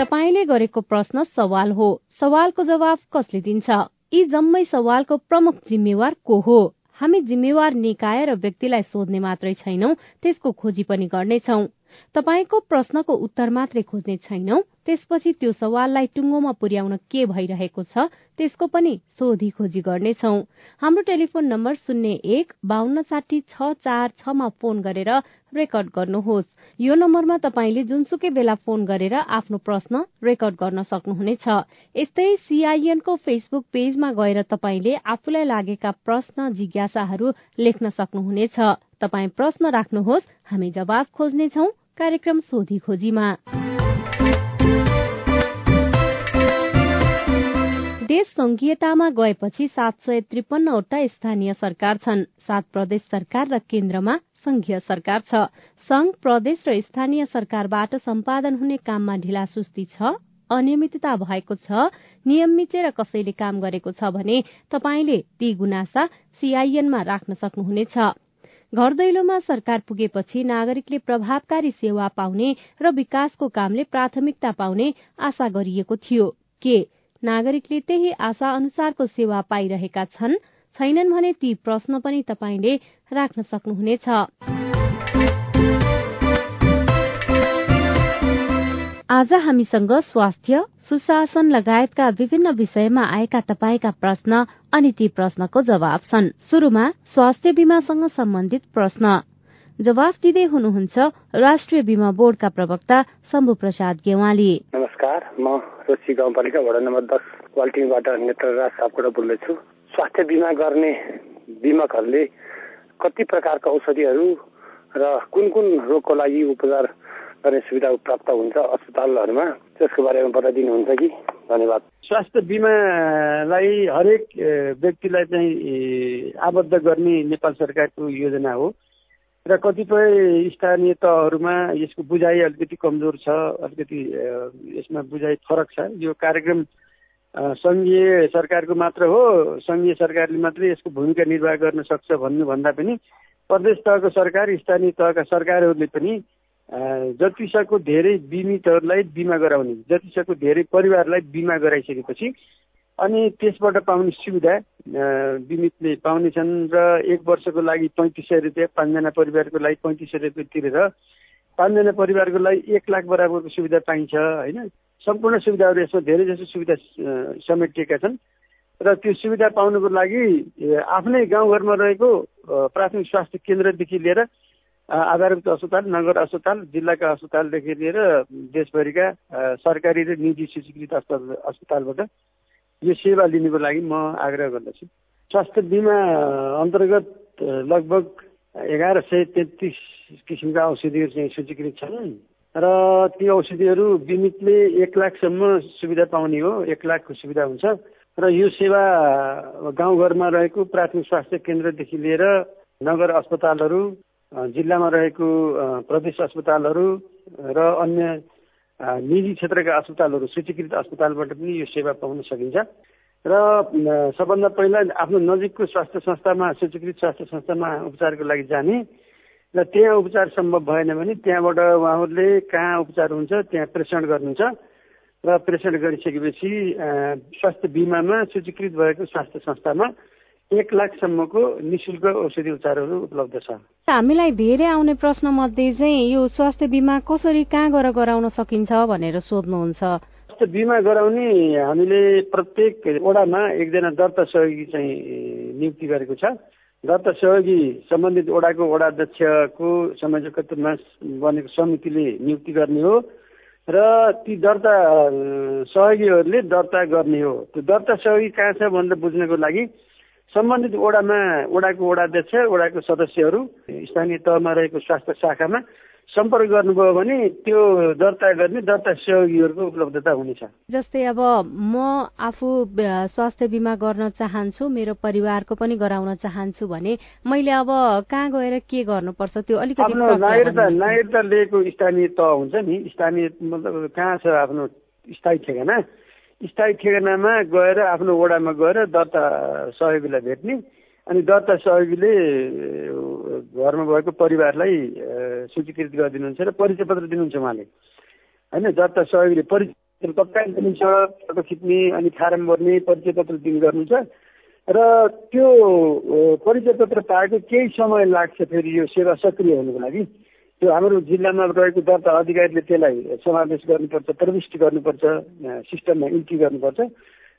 तपाईँले गरेको प्रश्न सवाल हो। सवालको जवाब कसले दिन्छ? यी जम्मै सवालको प्रमुख जिम्मेवार को हो? हामी जिम्मेवार निकाय र व्यक्तिलाई सोध्ने मात्रै छैनौं त्यसको खोजी पनि गर्नेछौं। तपाईँको प्रश्नको उत्तर मात्रै खोज्ने छैनौं? त्यसपछि त्यो सवाललाई टुङ्गोमा पुर्याउन के भइरहेको छ त्यसको पनि सोधी खोजी गर्नेछौ। हाम्रो टेलिफोन नम्बर शून्य एक बान्न साठी छ चार छमा फोन गरेर रेकर्ड गर्नुहोस्। यो नम्बरमा तपाईँले जुनसुकै बेला फोन गरेर आफ्नो प्रश्न रेकर्ड गर्न सक्नुहुनेछ। यस्तै सीआईएनको फेसबुक पेजमा गएर तपाईँले आफूलाई लागेका प्रश्न जिज्ञासाहरू लेख्न सक्नुहुनेछ। तपाईँ प्रश्न राख्नुहोस् हामी जवाब खोज्नेछौ। कार्यक्रम सोधी खोजीमा। देश संघीयतामा गएपछि सात सय त्रिपन्नवटा स्थानीय सरकार छन्। सात प्रदेश सरकार र केन्द्रमा संघीय सरकार छ। संघ प्रदेश र स्थानीय सरकारबाट सम्पादन हुने काममा ढिला सुस्ती छ अनियमितता भएको छ नियम मिचेर कसैले काम गरेको छ भने तपाईँले ती गुनासा सीआईएनमा राख्न सक्नुहुनेछ। घर दैलोमा सरकार पुगेपछि नागरिकले प्रभावकारी सेवा पाउने र विकासको कामले प्राथमिकता पाउने आशा गरिएको थियो। के नागरिकले त्यही आशा अनुसारको सेवा पाइरहेका छन्? छैनन् भने ती प्रश्न पनि तपाईँले राख्न सक्नुहुनेछ। आज हामीसँग स्वास्थ्य सुशासन लगायतका विभिन्न विषयमा आएका तपाईँका प्रश्न अनि ती प्रश्नको जवाब छन्। शुरूमा स्वास्थ्य बीमासँग सम्बन्धित प्रश्न। जवाफ दिँदै हुनुहुन्छ राष्ट्रिय बीमा बोर्डका प्रवक्ता शम्भु प्रसाद गेवाली। नमस्कार म रोसी गाउँपालिका वडा नम्बर दस वाल्टिङबाट नेत्रराज सापकोटा बोल्दैछु। स्वास्थ्य बिमा गर्ने बिमकहरूले कति प्रकारका औषधिहरू र कुन कुन रोगको लागि उपचार गर्ने सुविधा प्राप्त हुन्छ अस्पतालहरूमा। त्यसको बारेमा बताइदिनुहुन्छ कि? धन्यवाद। स्वास्थ्य बिमालाई हरेक व्यक्तिलाई चाहिँ आबद्ध गर्ने नेपाल सरकारको योजना हो। र कतिपय स्थानीय तहहरूमा यसको बुझाइ अलिकति कमजोर छ अलिकति यसमा बुझाइ फरक छ। यो कार्यक्रम सङ्घीय सरकारको मात्र हो सङ्घीय सरकारले मात्रै यसको भूमिका निर्वाह गर्न सक्छ भन्नुभन्दा पनि प्रदेश तहको सरकार स्थानीय तहका सरकारहरूले पनि जतिसक्दो धेरै बिमितहरूलाई बिमा गराउने जतिसक्दो धेरै परिवारलाई बिमा गराइसकेपछि अनि त्यसबाट पाउने सुविधा बिमितले पाउनेछन् र एक वर्षको लागि पैँतिस सय रुपियाँ पाँचजना परिवारको लागि पैँतिस सय रुपियाँ तिरेर पाँचजना परिवारको लागि एक लाख बराबरको सुविधा पाइन्छ होइन? सम्पूर्ण सुविधाहरू यसमा धेरै जसो सुविधा समेटिएका छन् र त्यो सुविधा पाउनुको लागि आफ्नै गाउँघरमा रहेको प्राथमिक स्वास्थ्य केन्द्रदेखि लिएर आधारभूत अस्पताल नगर अस्पताल जिल्लाका अस्पतालदेखि लिएर देशभरिका सरकारी र निजी सूचीकृत अस्पताल अस्पतालबाट यो सेवा लिनुको लागि म आग्रह गर्दछु। स्वास्थ्य बिमा अन्तर्गत लगभग एघार सय तेत्तिस किसिमका औषधिहरू चाहिँ सूचीकृत छन् र ती औषधिहरू बिमितले एक लाखसम्म सुविधा पाउने हो एक लाखको सुविधा हुन्छ र यो सेवा गाउँघरमा रहेको प्राथमिक स्वास्थ्य केन्द्रदेखि लिएर नगर अस्पतालहरू जिल्लामा रहेको प्रदेश अस्पतालहरू र अन्य निजी क्षेत्रका अस्पतालहरू सूचीकृत अस्पतालबाट पनि यो सेवा पाउन सकिन्छ। र सबभन्दा पहिला आफ्नो नजिकको स्वास्थ्य संस्थामा सूचीकृत स्वास्थ्य संस्थामा उपचारको लागि जाने र त्यहाँ उपचार सम्भव भएन भने त्यहाँबाट उहाँहरूले कहाँ उपचार हुन्छ त्यहाँ प्रेषण गर्नुहुन्छ। र प्रेषण गरिसकेपछि स्वास्थ्य बिमामा सूचीकृत भएको स्वास्थ्य संस्थामा एक लाखसम्मको नि शुल्क औषधि उपचारहरू उपलब्ध छ हामीलाई धेरै आउने प्रश्न मध्ये चाहिँ यो स्वास्थ्य बिमा कसरी कहाँ गएर गराउन सकिन्छ भनेर सोध्नुहुन्छ। स्वास्थ्य बिमा गराउने हामीले प्रत्येक वडामा एकजना दर्ता सहयोगी चाहिँ नियुक्ति गरेको छ। दर्ता सहयोगी सम्बन्धित वडाको वडाध्यक्षको संयोजकत्वमा बनेको समितिले नियुक्ति गर्ने हो र ती दर्ता सहयोगीहरूले दर्ता गर्ने हो। त्यो दर्ता सहयोगी कहाँ छ भनेर बुझ्नको लागि सम्बन्धित वडामा वडाको वडाध्यक्ष वडाको सदस्यहरू स्थानीय तहमा रहेको स्वास्थ्य शाखामा सम्पर्क गर्नुभयो भने त्यो दर्ता गर्ने दर्ता सहयोगीहरूको उपलब्धता हुनेछ। जस्तै अब म आफू स्वास्थ्य बिमा गर्न चाहन्छु मेरो परिवारको पनि गराउन चाहन्छु भने मैले अब कहाँ गएर के गर्नुपर्छ त्यो अलिकति नागरिकता नागरिकता लिएको स्थानीय तह हुन्छ नि स्थानीय मतलब कहाँ छ आफ्नो स्थायी ठेगाना स्थायी ठेगानामा गएर आफ्नो वडामा गएर दर्ता सहयोगीलाई भेट्ने अनि दर्ता सहयोगीले घरमा भएको परिवारलाई सूचीकृत गरिदिनुहुन्छ र परिचय पत्र दिनुहुन्छ उहाँले। होइन दर्ता सहयोगीले परिचय पत्र दिनुहुन्छ फोटो खिच्ने अनि फारम भर्ने परिचय पत्र दिने गर्नुहुन्छ र त्यो परिचय पत्र पाएको केही समय लाग्छ फेरि यो सेवा सक्रिय हुनुको लागि। त्यो हाम्रो जिल्लामा रहेको दर्ता अधिकारीले त्यसलाई समावेश गर्नुपर्छ प्रविष्ट गर्नुपर्छ सिस्टममा इन्ट्री गर्नुपर्छ।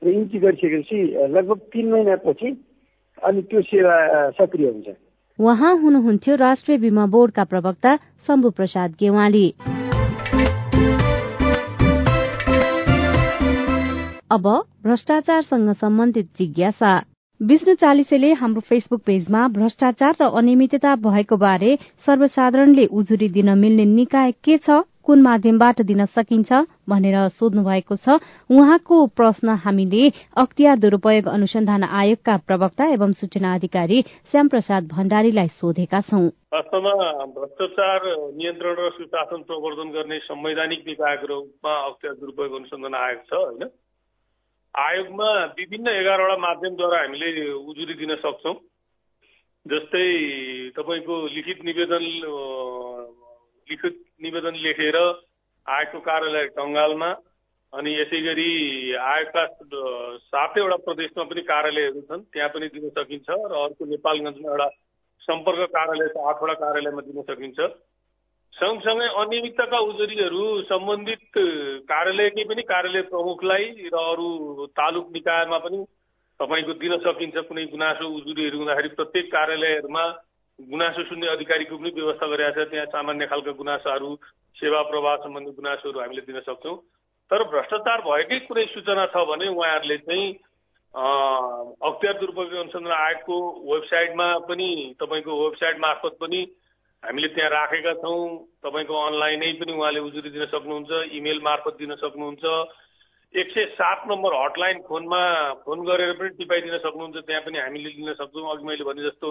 र इन्ट्री गरिसकेपछि लगभग तिन महिनापछि अनि त्यो सेवा सक्रिय हुन्छ। उहाँ हुनुहुन्थ्यो राष्ट्रिय बिमा बोर्डका प्रवक्ता शम्भु प्रसाद गेवाली। अब भ्रष्टाचारसँग सम्बन्धित जिज्ञासा। विष्णु चालिसेले हाम्रो फेसबुक पेजमा भ्रष्टाचार र अनियमितता भएको बारे सर्वसाधारणले उजुरी दिन मिल्ने निकाय के छ कुन माध्यमबाट दिन सकिन्छ भनेर सोध्नु भएको छ। उहाँको प्रश्न हामीले अख्तियार दुरूपयोग अनुसन्धान आयोगका प्रवक्ता एवं सूचना अधिकारी श्यामप्रसाद भण्डारीलाई सोधेका छौं। वास्तवमा भ्रष्टाचार नियन्त्रण र सुशासन प्रवर्धन गर्ने संवैधानिक निकायको रूपमा अख्तियार दुरूपयोग अनुसन्धान आयोग छ होइन? आयोगमा विभिन्न एघारवटा माध्यमद्वारा हामीले उजुरी दिन सक्छौँ। जस्तै तपाईँको लिखित निवेदन लिखित निवेदन लेखेर आयोगको कार्यालय टङ्गालमा अनि यसै गरी आयोगका सातैवटा प्रदेशमा पनि कार्यालयहरू छन् त्यहाँ पनि दिन सकिन्छ र अर्को नेपालगञ्जमा एउटा सम्पर्क कार्यालय छ आठवटा कार्यालयमा दिन सकिन्छ। सँगसँगै अनियमितताका उजुरीहरू सम्बन्धित कार्यालयकै पनि कार्यालय प्रमुखलाई र अरू तालुक निकायमा पनि तपाईँको दिन सकिन्छ कुनै गुनासो उजुरीहरू हुँदाखेरि प्रत्येक कार्यालयहरूमा गुनासो सुन्ने अधिकारीको पनि व्यवस्था गरिरहेको छ। त्यहाँ सामान्य खालका गुनासाहरू सेवा प्रवाह सम्बन्धी गुनासोहरू हामीले दिन सक्छौँ। तर भ्रष्टाचार भएकै कुनै सूचना छ भने उहाँहरूले चाहिँ अख्तियार दुरुपयोग अनुसन्धान आयोगको वेबसाइटमा पनि तपाईँको वेबसाइट मार्फत पनि हामीले त्यहाँ राखेका छौँ। तपाईँको अनलाइनै पनि उहाँले उजुरी दिन सक्नुहुन्छ इमेल मार्फत दिन सक्नुहुन्छ। एक सय सात नम्बर हटलाइन फोनमा फोन गरेर पनि टिपाइदिन सक्नुहुन्छ त्यहाँ पनि हामीले दिन सक्छौँ। अघि मैले भने जस्तो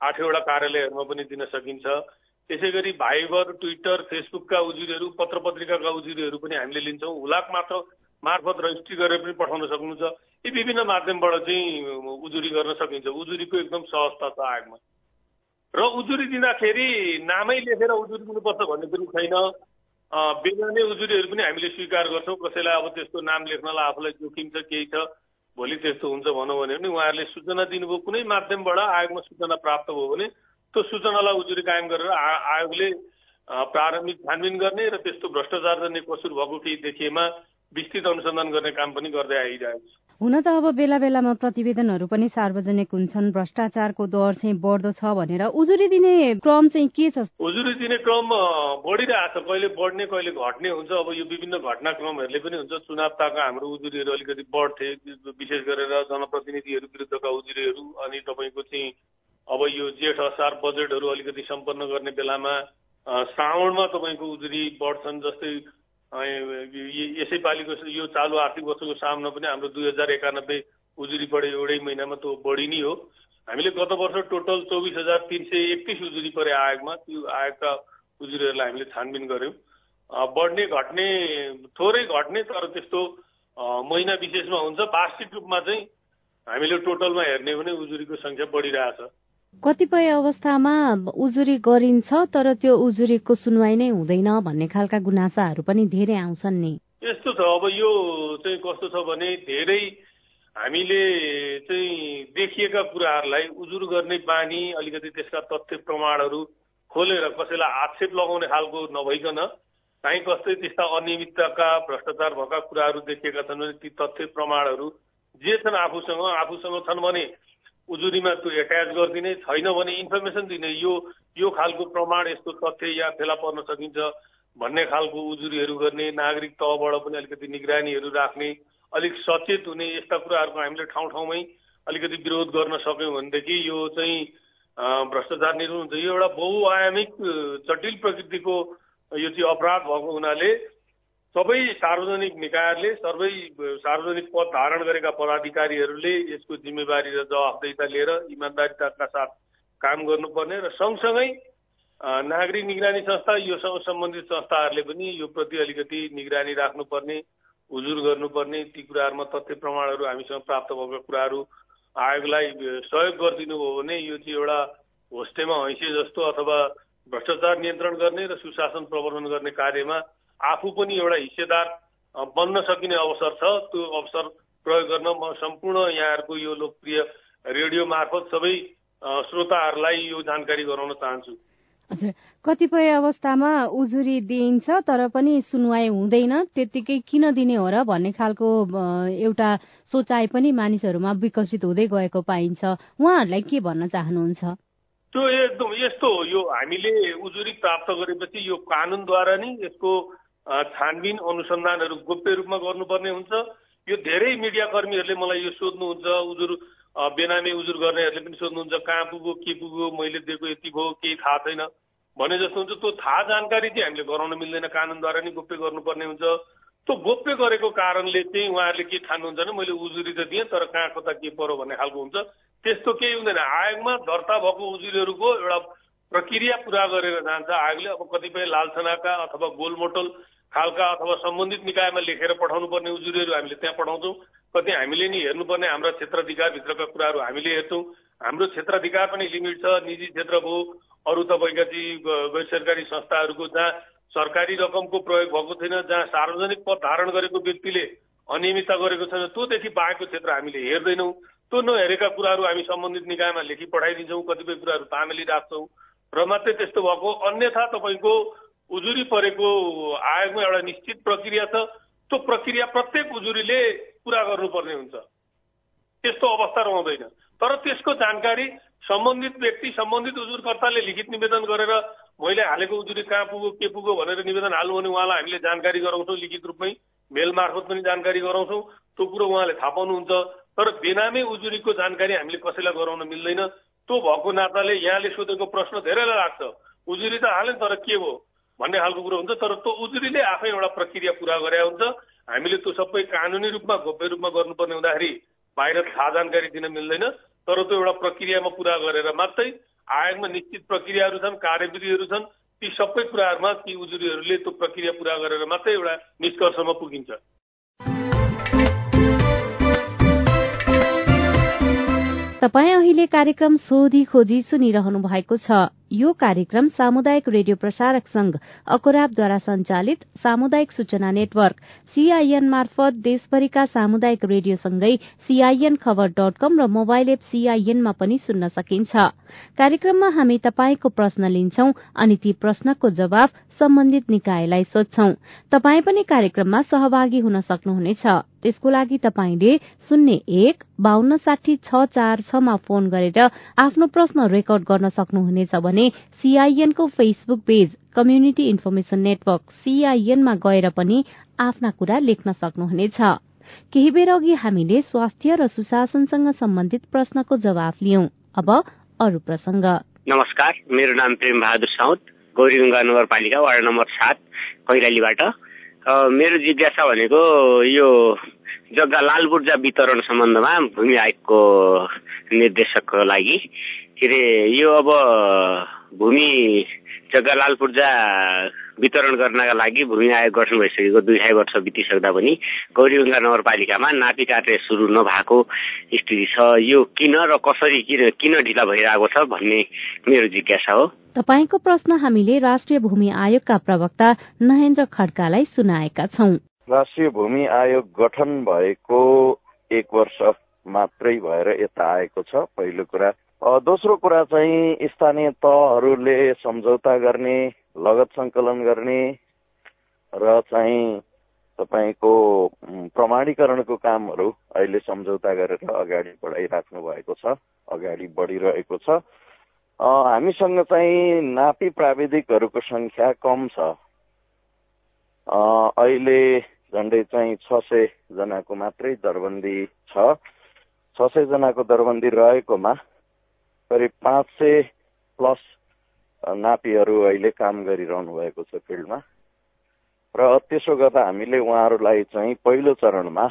आठवटा कार्यालयहरूमा पनि दिन सकिन्छ। त्यसै गरी भाइबर ट्विटर फेसबुकका उजुरीहरू पत्र पत्रिकाका उजुरीहरू पनि हामीले लिन्छौँ। हुलाक मात्र मार्फत रजिस्ट्री गरेर पनि पठाउन सक्नुहुन्छ। यी विभिन्न माध्यमबाट चाहिँ उजुरी गर्न सकिन्छ। उजुरीको एकदम सहजता छ आयोगमा। र उजुरी दिँदाखेरि नामै लेखेर उजुरी दिनुपर्छ भन्ने पनि छैन। बेगाने उजुरीहरू पनि हामीले स्वीकार गर्छौँ। कसैलाई अब त्यस्तो नाम लेख्नलाई आफूलाई जोखिम छ केही छ भोलि त्यस्तो हुन्छ भनौँ भने पनि उहाँहरूले सूचना दिनुभयो कुनै माध्यमबाट आयोगमा सूचना प्राप्त भयो भने त्यो सूचनालाई उजुरी कायम गरेर आयोगले प्रारम्भिक छानबिन गर्ने र त्यस्तो भ्रष्टाचार जन्य कसुर भएको केही देखिएमा विस्तृत अनुसन्धान गर्ने काम पनि गर्दै आइरहेको छ। हुन त अब बेला बेलामा प्रतिवेदनहरू पनि सार्वजनिक हुन्छन्। भ्रष्टाचारको दर चाहिँ बढ्दो छ भनेर उजुरी दिने क्रम चाहिँ के छ? उजुरी दिने क्रम बढिरहेको छ। कहिले बढ्ने कहिले घट्ने हुन्छ। अब यो विभिन्न घटनाक्रमहरूले पनि हुन्छ। चुनावताका हाम्रो उजुरीहरू अलिकति बढ्थे। विशेष गरेर जनप्रतिनिधिहरू विरुद्धका उजुरीहरू अनि तपाईँको चाहिँ अब यो जेठ असार बजेटहरू अलिकति सम्पन्न गर्ने बेलामा श्रावणमा तपाईँको उजुरी बढ्छन् जस्तै यसै पालिको यो चालु आर्थिक वर्षको सामना पनि हाम्रो दुई हजार एकानब्बे उजुरी पऱ्यो एउटै महिनामा त्यो बढी नै हो। हामीले गत वर्ष टोटल चौबिस हजार तिन सय एकतिस उजुरी परे आयोगमा त्यो आयोगका उजुरीहरूलाई हामीले छानबिन गऱ्यौँ बढ्ने घट्ने थोरै घट्ने तर त्यस्तो महिना विशेषमा हुन्छ। वार्षिक रूपमा चाहिँ हामीले टोटलमा हेर्ने भने उजुरीको सङ्ख्या बढिरहेछ। कतिपय अवस्थामा उजुरी गरिन्छ तर त्यो उजुरीको सुनवाई नै हुँदैन भन्ने खालका गुनासाहरू पनि धेरै आउँछन् नि। यस्तो छ अब यो चाहिँ कस्तो छ भने धेरै हामीले चाहिँ देखिएका कुराहरूलाई उजुर गर्ने बानी अलिकति त्यसका तथ्य प्रमाणहरू खोलेर कसैलाई आक्षेप लगाउने खालको नभइकन काहीँ कस्तै त्यस्ता अनियमितताका भ्रष्टाचार भएका कुराहरू देखिएका छन् भने ती तथ्य प्रमाणहरू जे छन् आफूसँग आफूसँग छन् भने उजुरीमा त्यो एट्याच गरिदिने छैन भने इन्फर्मेसन दिने। यो यो खालको प्रमाण यस्तो तथ्य या फेला पर्न सकिन्छ भन्ने खालको उजुरीहरू गर्ने नागरिक तहबाट पनि अलिकति निगरानीहरू राख्ने अलिक सचेत हुने यस्ता कुराहरूको हामीले ठाउँ ठाउँमै अलिकति विरोध गर्न सक्यौँ भनेदेखि यो चाहिँ भ्रष्टाचार निर्मूल हुन्छ। यो एउटा बहुआयामिक जटिल प्रकृतिको यो चाहिँ अपराध भएको हुनाले सबै सार्वजनिक निकायहरूले सबै सार्वजनिक पद धारण गरेका पदाधिकारीहरूले यसको जिम्मेवारी र जवाफदेता लिएर इमान्दारिताका साथ काम गर्नुपर्ने र सँगसँगै नागरिक निगरानी संस्था योसँग सम्बन्धित संस्थाहरूले पनि यो प्रति अलिकति निगरानी राख्नुपर्ने हुजुर गर्नुपर्ने ती कुराहरूमा तथ्य प्रमाणहरू हामीसँग प्राप्त भएको कुराहरू आयोगलाई सहयोग गरिदिनु भयो भने यो चाहिँ एउटा होस्टेमा हैँसे जस्तो अथवा भ्रष्टाचार नियन्त्रण गर्ने र सुशासन प्रवर्धन गर्ने कार्यमा आफू पनि एउटा हिस्सेदार बन्न सकिने अवसर छ। त्यो अवसर प्रयोग गर्न म सम्पूर्ण यहाँहरूको यो लोकप्रिय रेडियो मार्फत सबै श्रोताहरूलाई यो जानकारी गराउन चाहन्छु। हजुर। कतिपय अवस्थामा उजुरी दिइन्छ तर पनि सुनवाई हुँदैन। त्यत्तिकै किन दिने हो र भन्ने खालको एउटा सोचाइ पनि मानिसहरूमा विकसित हुँदै गएको पाइन्छ। उहाँहरूलाई के भन्न चाहनुहुन्छ? त्यो एकदम यस्तो हो। यो हामीले उजुरी प्राप्त गरेपछि यो कानुनद्वारा नै यसको छानबिन अनुसन्धानहरू गोप्य रूपमा गर्नुपर्ने हुन्छ। यो धेरै मिडिया कर्मीहरूले मलाई यो सोध्नुहुन्छ उजुर बेनामी उजुर गर्नेहरूले पनि सोध्नुहुन्छ कहाँ पुग्यो के पुग्यो मैले दिएको यति भयो केही थाहा छैन। भने जस्तो हुन्छ त्यो थाहा जानकारी चाहिँ हामीले गराउन मिल्दैन कानुनद्वारा नै गोप्य गर्नुपर्ने हुन्छ। त्यो गोप्य गरेको कारणले चाहिँ उहाँहरूले के ठान्नुहुन्छ भने मैले उजुरी त दिएँ तर कहाँ कता के पऱ्यो भन्ने खालको हुन्छ। त्यस्तो केही हुँदैन। आयोगमा दर्ता भएको उजुरीहरूको एउटा प्रक्रिया पुरा गरेर जान्छ। आयोगले अब कतिपय लालसनाका अथवा गोलमोटल खालका अथवा सम्बन्धित निकायमा लेखेर पठाउनु पर्ने उजुरीहरू हामीले त्यहाँ पठाउँछौँ। कति हामीले नि हेर्नुपर्ने हाम्रा क्षेत्राधिकारभित्रका कुराहरू हामीले हेर्छौँ। हाम्रो क्षेत्राधिकार पनि लिमिट छ निजी क्षेत्र भयो अरू तपाईँका चाहिँ गैर सरकारी संस्थाहरूको जहाँ सरकारी रकमको प्रयोग भएको छैन जहाँ सार्वजनिक पद धारण गरेको व्यक्तिले अनियमितता गरेको छैन त्योदेखि बाहेकको क्षेत्र हामीले हेर्दैनौँ। त्यो नहेरेका कुराहरू हामी सम्बन्धित निकायमा लेखी पठाइदिन्छौँ कतिपय कुराहरू तामेली राख्छौँ। र मात्रै त्यस्तो भएको। अन्यथा तपाईँको उजुरी परेको आयोगमा एउटा निश्चित प्रक्रिया छ। त्यो प्रक्रिया प्रत्येक उजुरीले पुरा गर्नुपर्ने हुन्छ। त्यस्तो अवस्था रहँदैन। तर त्यसको जानकारी सम्बन्धित व्यक्ति सम्बन्धित उजुरकर्ताले लिखित निवेदन गरेर मैले हालेको उजुरी कहाँ पुग्यो के पुग्यो भनेर निवेदन हाल्नु भने उहाँलाई हामीले जानकारी गराउँछौँ लिखित रूपमै मेल मार्फत पनि जानकारी गराउँछौँ। त्यो कुरो उहाँले थाहा पाउनुहुन्छ। तर बेनामी उजुरीको जानकारी हामीले कसैलाई गराउन मिल्दैन। त्यो भएको नाताले यहाँले सोधेको प्रश्न धेरैलाई लाग्छ। उजुरी त हाल्यो तर के भयो भन्ने खालको कुरो हुन्छ तर त्यो उजुरीले आफै एउटा प्रक्रिया पुरा गरे हुन्छ। हामीले त्यो सबै कानुनी रूपमा गोप्य रूपमा गर्नुपर्ने हुँदाखेरि बाहिर थाहा जानकारी दिन मिल्दैन। तर त्यो एउटा प्रक्रियामा पुरा गरेर मात्रै आयोगमा निश्चित प्रक्रियाहरू छन् कार्यविधिहरू छन् ती सबै कुराहरूमा ती उजुरीहरूले त्यो प्रक्रिया पुरा गरेर मात्रै एउटा निष्कर्षमा पुगिन्छ। तपाईँ अहिले कार्यक्रम सोधी खोजी सुनिरहनु भएको छ। यो कार्यक्रम सामुदायिक रेडियो प्रसारक संघ अकोराबद्वारा संचालित सामुदायिक सूचना नेटवर्क सीआईएन मार्फत देशभरिका सामुदायिक रेडियोसँगै सीआईएन खबर डट कम र मोबाइल एप सीआईएनमा पनि सुन्न सकिन्छ। कार्यक्रममा हामी तपाईँको प्रश्न लिन्छौं अनि ती प्रश्नको जवाब सम्बन्धित निकायलाई सोध्छौ। तपाई पनि कार्यक्रममा सहभागी हुन सक्नुहुनेछ। त्यसको लागि तपाईँले शून्य एक बान्न साठी छ चार छमा फोन गरेर आफ्नो प्रश्न रेकर्ड गर्न सक्नुहुनेछ भने सीआईएनको Facebook page community information network सीआईएनमा गएर पनि आफ्ना कुरा लेख्न सक्नुहुनेछ। केही बेर अघि हामीले स्वास्थ्य र सुशासनसँग सम्बन्धित प्रश्नको जवाफ लियौं। अब अरू प्रसंग। नमस्कार मेरो नाम प्रेम बहादुर साउद गौरीगंगा नगरपालिका वार्ड नम्बर सात कैलालीबाट मेरो जिज्ञासा भनेको यो जग्गा लाल ऊर्जा वितरण सम्बन्धमा भूमि आयोगको निर्देशकको लागि। के अरे यो अब भूमि जग्गालाल पूर्जा वितरण गर्नका लागि भूमि आयोग गठन भइसकेको दुई ढाई वर्ष बितिसक्दा पनि गौरीगङ्गा नगरपालिकामा नापी कार्य सुरु नभएको स्थिति छ। यो किन र कसरी किन किन ढिला भइरहेको छ भन्ने मेरो जिज्ञासा हो। तपाईँको प्रश्न हामीले राष्ट्रिय भूमि आयोगका प्रवक्ता नहेन्द्र खड्कालाई सुनाएका छौं। राष्ट्रिय भूमि आयोग गठन भएको एक वर्ष मात्रै भएर यता आएको छ। पहिलो कुरा दोस्रो कुरा चाहिँ स्थानीय तहहरूले सम्झौता गर्ने लगत सङ्कलन गर्ने र चाहिँ तपाईँको प्रमाणीकरणको कामहरू अहिले सम्झौता गरेर अगाडि बढाइराख्नु भएको छ अगाडि बढिरहेको छ। हामीसँग चाहिँ नापी प्राविधिकहरूको सङ्ख्या कम छ। अहिले झन्डै चाहिँ छ सय जनाको मात्रै दरबन्दी छ। छ सय जनाको दरबन्दी रहेकोमा करिब पाँच सय प्लस नापीहरू अहिले काम गरिरहनु भएको छ फिल्डमा। र त्यसो गर्दा हामीले उहाँहरूलाई चाहिँ पहिलो चरणमा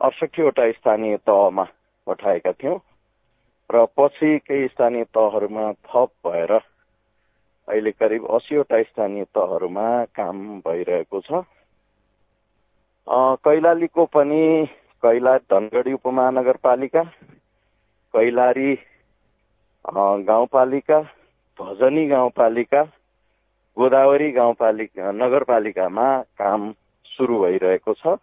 अडसठीवटा स्थानीय तहमा पठाएका थियौँ। र पछि केही स्थानीय तहहरूमा थप भएर अहिले करिब असीवटा स्थानीय तहहरूमा काम भइरहेको छ। कैलालीको पनि कैला धनगढी उपमहानगरपालिका कैलारी गाउँपालिका भजनी गाउँपालिका गोदावरी गाउँपालिका नगरपालिकामा काम सुरु भइरहेको छ।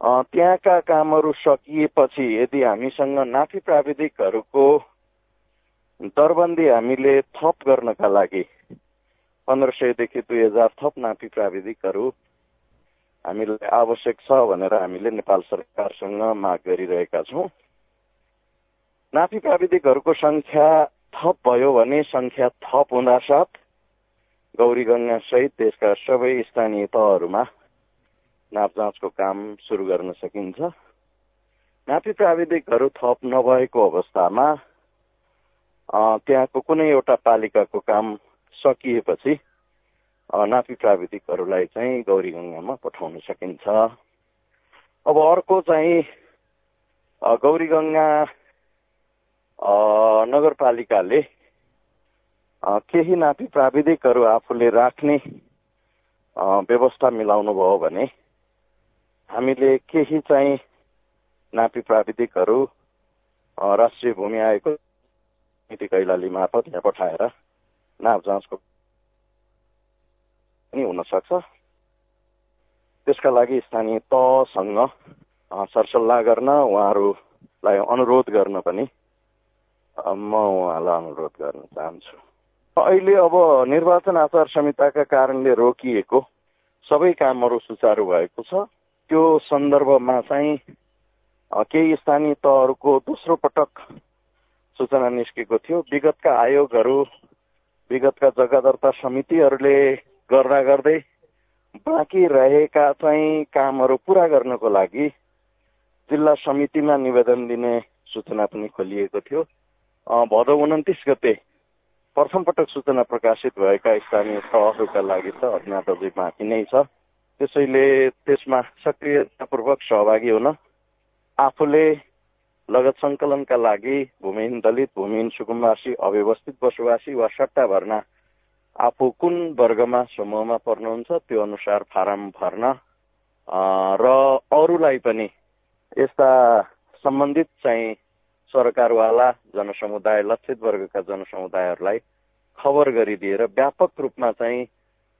त्यहाँका कामहरू सकिएपछि यदि हामीसँग नाफी प्राविधिकहरूको दरबन्दी हामीले थप गर्नका लागि पन्ध्र सयदेखि दुई हजार थप नाफी प्राविधिकहरू हामीलाई आवश्यक छ भनेर हामीले नेपाल सरकारसँग माग गरिरहेका छौँ। नापी प्राविधिकहरूको सङ्ख्या थप भयो भने सङ्ख्या थप हुँदासाथ गौरी सहित देशका सबै स्थानीय तहहरूमा नाप जाँचको काम सुरु गर्न सकिन्छ। नापी प्राविधिकहरू थप नभएको अवस्थामा त्यहाँको कुनै एउटा पालिकाको काम सकिएपछि नापी प्राविधिकहरूलाई चाहिँ गौरी गङ्गामा पठाउन सकिन्छ। अब अर्को चाहिँ गौरी गङ्गा नगरपालिकाले केही नापी प्राविधिकहरू आफूले राख्ने व्यवस्था मिलाउनु भयो भने हामीले केही चाहिँ नापी प्राविधिकहरू राष्ट्रिय भूमि आएको नीति कैलाली मार्फत यहाँ पठाएर नाप जाँचको पनि हुनसक्छ। त्यसका लागि स्थानीय तहसँग सरसल्लाह गर्न उहाँहरूलाई अनुरोध गर्न पनि म उहाँलाई अनुरोध गर्न चाहन्छु। अहिले अब निर्वाचन आचार संहिताका कारणले रोकिएको सबै कामहरू सुचारू भएको छ। त्यो सन्दर्भमा चाहिँ केही स्थानीय तहहरूको दोस्रो पटक सूचना निस्केको थियो। विगतका आयोगहरू विगतका जग्गा दर्ता समितिहरूले गर्दा गर्दै बाँकी रहेका चाहिँ कामहरू पुरा गर्नको लागि जिल्ला समितिमा निवेदन दिने सूचना पनि खोलिएको थियो। भदौ उन्तिस गते प्रथम पटक सूचना प्रकाशित भएका स्थानीय तहहरूका लागि त अज्ञात अझै बाँकी नै छ। त्यसैले त्यसमा सक्रियतापूर्वक सहभागी हुन आफूले लगत सङ्कलनका लागि भूमिहीन दलित भूमिहीन सुकुम्बासी अव्यवस्थित बसोबासी वा सट्टा भर्ना आफू कुन वर्गमा समूहमा पर्नुहुन्छ त्यो अनुसार फारम भर्न। र अरूलाई पनि यस्ता सम्बन्धित चाहिँ सरकारवाला जनसमुदाय लक्षित वर्गका जनसमुदायहरूलाई खबर गरिदिएर व्यापक रूपमा चाहिँ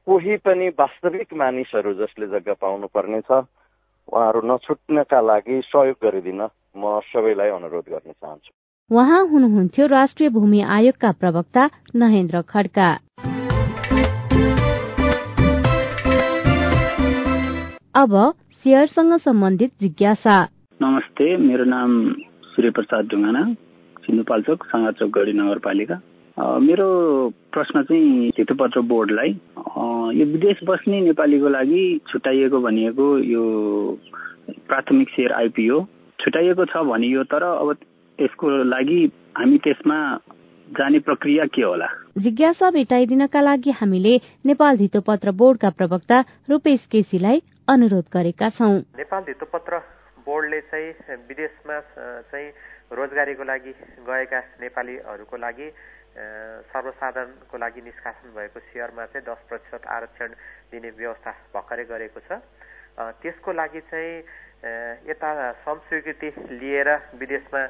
कोही पनि वास्तविक मानिसहरू जसले जग्गा पाउनु पर्नेछ उहाँहरू नछुट्नका लागि सहयोग गरिदिन म सबैलाई अनुरोध गर्न चाहन्छु। उहाँ हुनुहुन्थ्यो राष्ट्रिय भूमि आयोगका प्रवक्ता नहेन्द्र खड्का। अब सेयरसँग सम्बन्धित जिज्ञासा। नमस्ते मेरो नाम सूर्य प्रसाद ढुङ्गाना सिन्धुपाल्चोक साँगाचोक गढी नगरपालिका। मेरो प्रश्न चाहिँ हेतुपत्र बोर्डलाई यो विदेश बस्ने नेपालीको लागि छुट्याइएको भनिएको यो प्राथमिक सेयर आइपिओ छुट्याइएको छ भनियो तर अब यसको लागि हामी त्यसमा जाने प्रक्रिया के होला? जिज्ञासा भेटाइदिनका लागि हामीले नेपाल धितोपत्र बोर्डका प्रवक्ता रूपेश केसीलाई अनुरोध गरेका छौं। नेपाल धितोपत्र बोर्डले चाहिँ विदेशमा चाहिँ रोजगारीको लागि गएका नेपालीहरूको लागि सर्वसाधारणको लागि निष्कासन भएको सेयरमा चाहिँ दस प्रतिशत आरक्षण दिने व्यवस्था भर्खरै गरेको छ। त्यसको लागि चाहिँ यता संस्वीकृति लिएर विदेशमा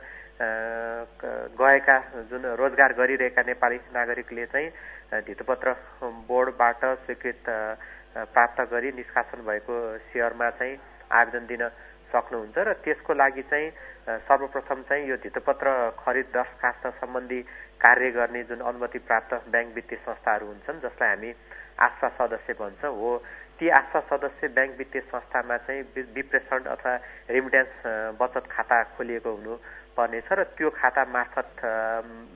गएका जुन रोजगार गरिरहेका नेपाली नागरिकले चाहिँ धितोपत्र बोर्डबाट स्वीकृत प्राप्त गरी निष्कासन भएको सेयरमा चाहिँ आवेदन दिन सक्नुहुन्छ र त्यसको लागि चाहिँ सर्वप्रथम चाहिँ यो धितोपत्र खरिद दरखास्त सम्बन्धी कार्य गर्ने जुन अनुमति प्राप्त ब्याङ्क वित्तीय संस्थाहरू हुन्छन् जसलाई हामी आशा सदस्य भन्छौँ हो। ती आशा सदस्य ब्याङ्क वित्तीय संस्थामा चाहिँ विप्रेषण अथवा रेमिट्यान्स बचत खाता खोलिएको हुनु पर्नेछ र त्यो खाता मार्फत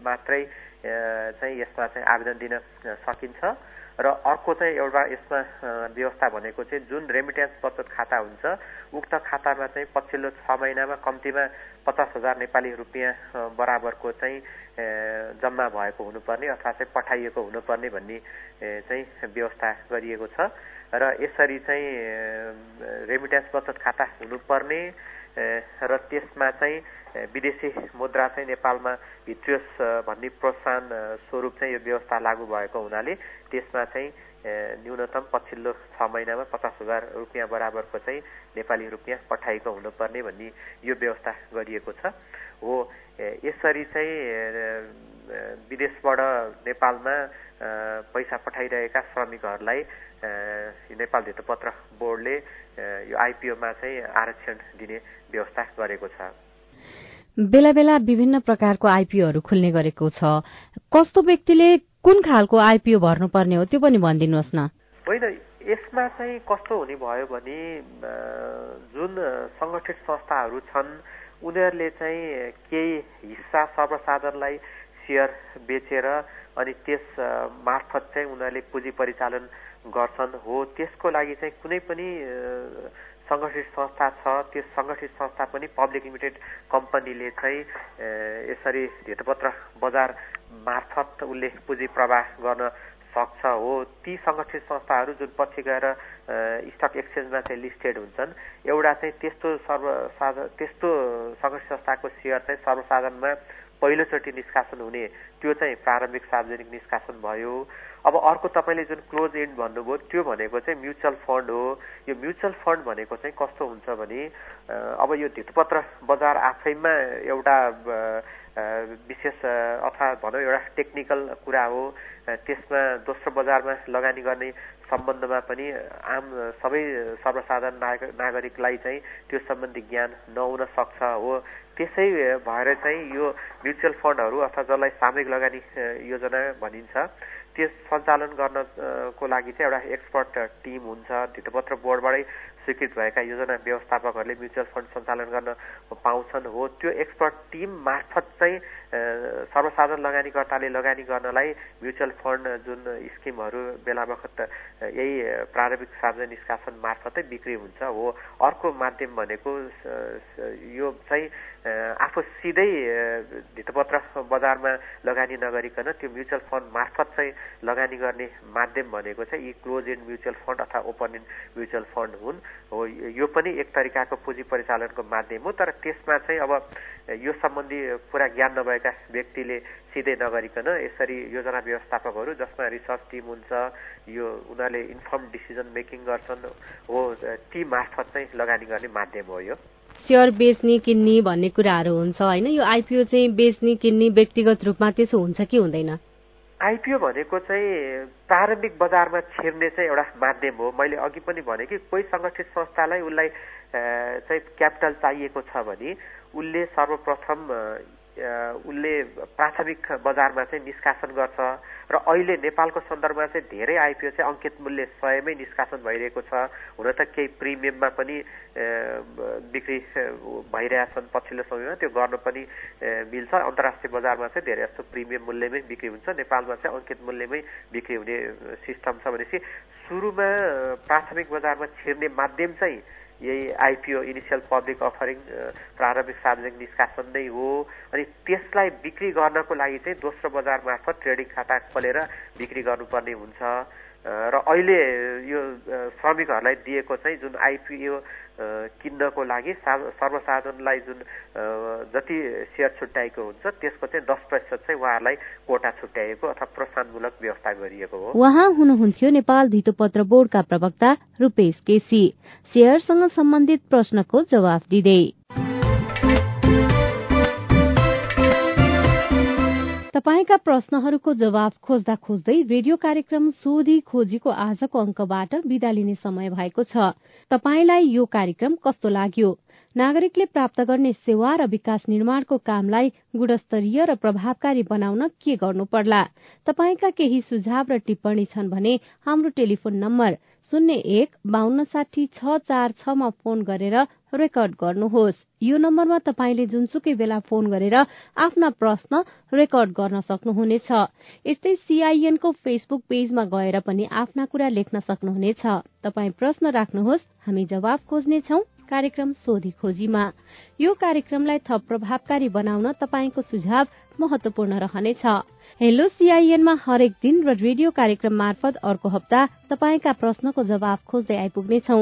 मात्रै चाहिँ यसमा चाहिँ आवेदन दिन सकिन्छ। र अर्को चाहिँ एउटा यसमा व्यवस्था भनेको चाहिँ जुन रेमिट्यान्स बचत खाता हुन्छ उक्त खातामा चाहिँ पछिल्लो छ महिनामा कम्तीमा पचास हजार नेपाली रुपियाँ बराबरको चाहिँ जम्मा भएको हुनुपर्ने अथवा चाहिँ पठाइएको हुनुपर्ने भन्ने चाहिँ व्यवस्था गरिएको छ। र यसरी चाहिँ रेमिट्यान्स बचत खाता हुनुपर्ने र त्यसमा चाहिँ विदेशी मुद्रा चाहिँ नेपालमा भित्रियोस् भन्ने प्रोत्साहन स्वरूप चाहिँ यो व्यवस्था लागू भएको हुनाले त्यसमा चाहिँ न्यूनतम पछिल्लो छ महिनामा पचास हजार रुपियाँ बराबरको चाहिँ नेपाली रुपियाँ पठाएको हुनुपर्ने भन्ने यो व्यवस्था गरिएको छ। हो यसरी चाहिँ विदेशबाट नेपालमा पैसा पठाइरहेका श्रमिकहरूलाई नेपाल धितोपत्र बोर्डले यो आइपिओमा चाहिँ आरक्षण दिने व्यवस्था गरेको छ। बेला बेला विभिन्न प्रकारको आइपिओहरू खुल्ने गरेको छ। कस्तो व्यक्तिले कुन खालको आइपिओ भर्नुपर्ने हो त्यो पनि भनिदिनुहोस् न। होइन यसमा चाहिँ कस्तो हुने भयो भने जुन सङ्गठित संस्थाहरू छन् उनीहरूले चाहिँ केही हिस्सा सर्वसाधारणलाई सेयर बेचेर अनि त्यस मार्फत चाहिँ उनीहरूले पुँजी परिचालन गर्छन्। हो त्यसको लागि चाहिँ कुनै पनि सङ्गठित संस्था छ त्यो सङ्गठित संस्था पनि पब्लिक लिमिटेड कम्पनीले चाहिँ यसरी धितोपत्र बजार मार्फत उसले पुँजी प्रवाह गर्न सक्छ हो। ती सङ्गठित संस्थाहरू जुन पछि गएर स्टक एक्सचेन्जमा चाहिँ लिस्टेड हुन्छन् एउटा चाहिँ त्यस्तो सर्वसाधारण त्यस्तो सङ्गठित संस्थाको सेयर चाहिँ सर्वसाधारणमा पहिलोचोटि निष्कासन हुने त्यो चाहिँ प्रारम्भिक सार्वजनिक निष्कासन भयो। अब अर्को तपाईँले जुन क्लोज एन्ड भन्नुभयो त्यो भनेको चाहिँ म्युचुअल फन्ड हो। यो म्युचुअल फन्ड भनेको चाहिँ कस्तो हुन्छ भने अब यो धितपत्र बजार आफैमा एउटा विशेष अथवा भनौँ एउटा टेक्निकल कुरा हो। त्यसमा दोस्रो बजारमा लगानी गर्ने सम्बन्धमा पनि आम सबै सर्वसाधारण नाग नागरिकलाई चाहिँ त्यो सम्बन्धी ज्ञान नहुन सक्छ हो। त्यसै भएर चाहिँ यो म्युचुअल फन्डहरू अथवा जसलाई सामूहिक लगानी योजना भनिन्छ त्यस सञ्चालन गर्नको लागि चाहिँ एउटा एक्सपर्ट टिम हुन्छ। धितोपत्र बोर्डबाटै स्वीकृत भएका योजना व्यवस्थापकहरूले म्युचुअल फन्ड सञ्चालन गर्न पाउँछन्। हो त्यो एक्सपर्ट टिम मार्फत चाहिँ सर्वसाधारण लगानीकर्ताले लगानी गर्नलाई म्युचुअल फन्ड जुन स्किमहरू बेला बखत यही प्रारम्भिक सार्वजनिक निष्कासन मार्फतै बिक्री हुन्छ। हो अर्को माध्यम भनेको यो चाहिँ आफू सिधै धितोपत्र बजारमा लगानी नगरिकन त्यो म्युचुअल फन्ड मार्फत चाहिँ लगानी गर्ने माध्यम भनेको चाहिँ यी क्लोज एन्ड म्युचुअल फन्ड अथवा ओपन एन्ड म्युचुअल फन्ड हुन्। हो यो पनि एक तरिकाको पुँजी परिचालनको माध्यम हो तर त्यसमा चाहिँ अब यो सम्बन्धी पुरा ज्ञान नभएका व्यक्तिले सिधै नगरिकन यसरी योजना व्यवस्थापकहरू जसमा रिसर्च टिम हुन्छ यो उनीहरूले इन्फर्म डिसिजन मेकिङ गर्छन् हो ती मार्फत चाहिँ लगानी गर्ने माध्यम हो यो। सेयर बेच्ने किन्ने भन्ने कुराहरू हुन्छ होइन? यो आइपिओ चाहिँ बेच्ने किन्ने व्यक्तिगत रूपमा त्यसो हुन्छ कि हुँदैन? आइपिओ भनेको चाहिँ प्रारम्भिक बजारमा छिर्ने चाहिँ एउटा माध्यम हो। मैले अघि पनि भने कि कोही सङ्गठित संस्थालाई उसलाई चाहिँ क्यापिटल चाहिएको छ भने उसले सर्वप्रथम उसले प्राथमिक बजारमा चाहिँ निष्कासन गर्छ र अहिले नेपालको सन्दर्भमा चाहिँ धेरै आइपिओ चाहिँ अङ्कित मूल्य सयमै निष्कासन भइरहेको छ। हुन त केही प्रिमियममा पनि बिक्री भइरहेछन् पछिल्लो समयमा। त्यो गर्न पनि मिल्छ। अन्तर्राष्ट्रिय बजारमा चाहिँ धेरै जस्तो प्रिमियम मूल्यमै बिक्री हुन्छ। नेपालमा चाहिँ अङ्कित मूल्यमै बिक्री हुने सिस्टम छ भनेपछि सुरुमा प्राथमिक बजारमा छिर्ने माध्यम चाहिँ यही आइपिओ इनिसियल पब्लिक अफरिङ प्रारम्भिक सार्वजनिक निष्कासन नै हो। अनि त्यसलाई बिक्री गर्नको लागि चाहिँ दोस्रो बजार मार्फत ट्रेडिङ खाता खोलेर बिक्री गर्नुपर्ने हुन्छ। र अहिले यो श्रमिकहरूलाई दिएको चाहिँ जुन आइपिओ किन्नको लागि सर्वसाधारणलाई जुन जति सेयर छुट्याएको हुन्छ त्यसको चाहिँ दस प्रतिशत चाहिँ उहाँहरूलाई कोटा छुट्याएको अथवा प्रोत्साहनमूलक व्यवस्था गरिएको हो। उहाँ हुनुहुन्थ्यो नेपाल धितोपत्र बोर्डका प्रवक्ता रूपेश केसी। सेयरसँग सम्बन्धित प्रश्नको जवाफ दिँदै। तपाईँका प्रश्नहरूको जवाब खोज्दा खोज्दै रेडियो कार्यक्रम सोधी खोजीको आजको अङ्कबाट विदा लिने समय भएको छ। तपाईँलाई यो कार्यक्रम कस्तो लाग्यो? नागरिकले प्राप्त गर्ने सेवा र विकास निर्माणको कामलाई गुणस्तरीय र प्रभावकारी बनाउन के गर्नु पर्ला तपाईँका केही सुझाव र टिप्पणी छन् भने हाम्रो टेलिफोन नम्बर शून्य एक बान्न साठी छ चार छमा फोन गरेर रेकर्ड गर्नुहोस्। यो नम्बरमा तपाईँले जुनसुकै बेला फोन गरेर आफ्ना प्रश्न रेकर्ड गर्न सक्नुहुनेछ। यस्तै सीआईएनको फेसबुक पेजमा गएर पनि आफ्ना कुरा लेख्न सक्नुहुनेछ। तपाईँ प्रश्न राख्नुहोस् हामी जवाब खोज्नेछौ कार्यक्रम सोधी खोजीमा। यो कार्यक्रमलाई थप प्रभावकारी बनाउन तपाईँको सुझाव महत्वपूर्ण रहनेछ। हेलो सीआईएनमा हरेक दिन र रेडियो कार्यक्रम मार्फत अर्को हप्ता तपाईँका प्रश्नको जवाब खोज्दै आइपुग्नेछौ।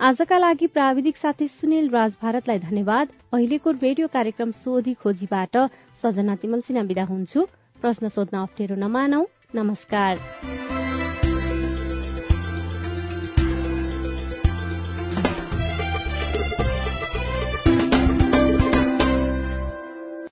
आजका लागि प्राविधिक साथी सुनिल राज भारतलाई धन्यवाद। अहिलेको रेडियो कार्यक्रम सोधी खोजीबाट सजना तिमल सिन्हा विदा हुन्छु। प्रश्न सोध्न अप्ठ्यारो नमानौ। नमस्कार।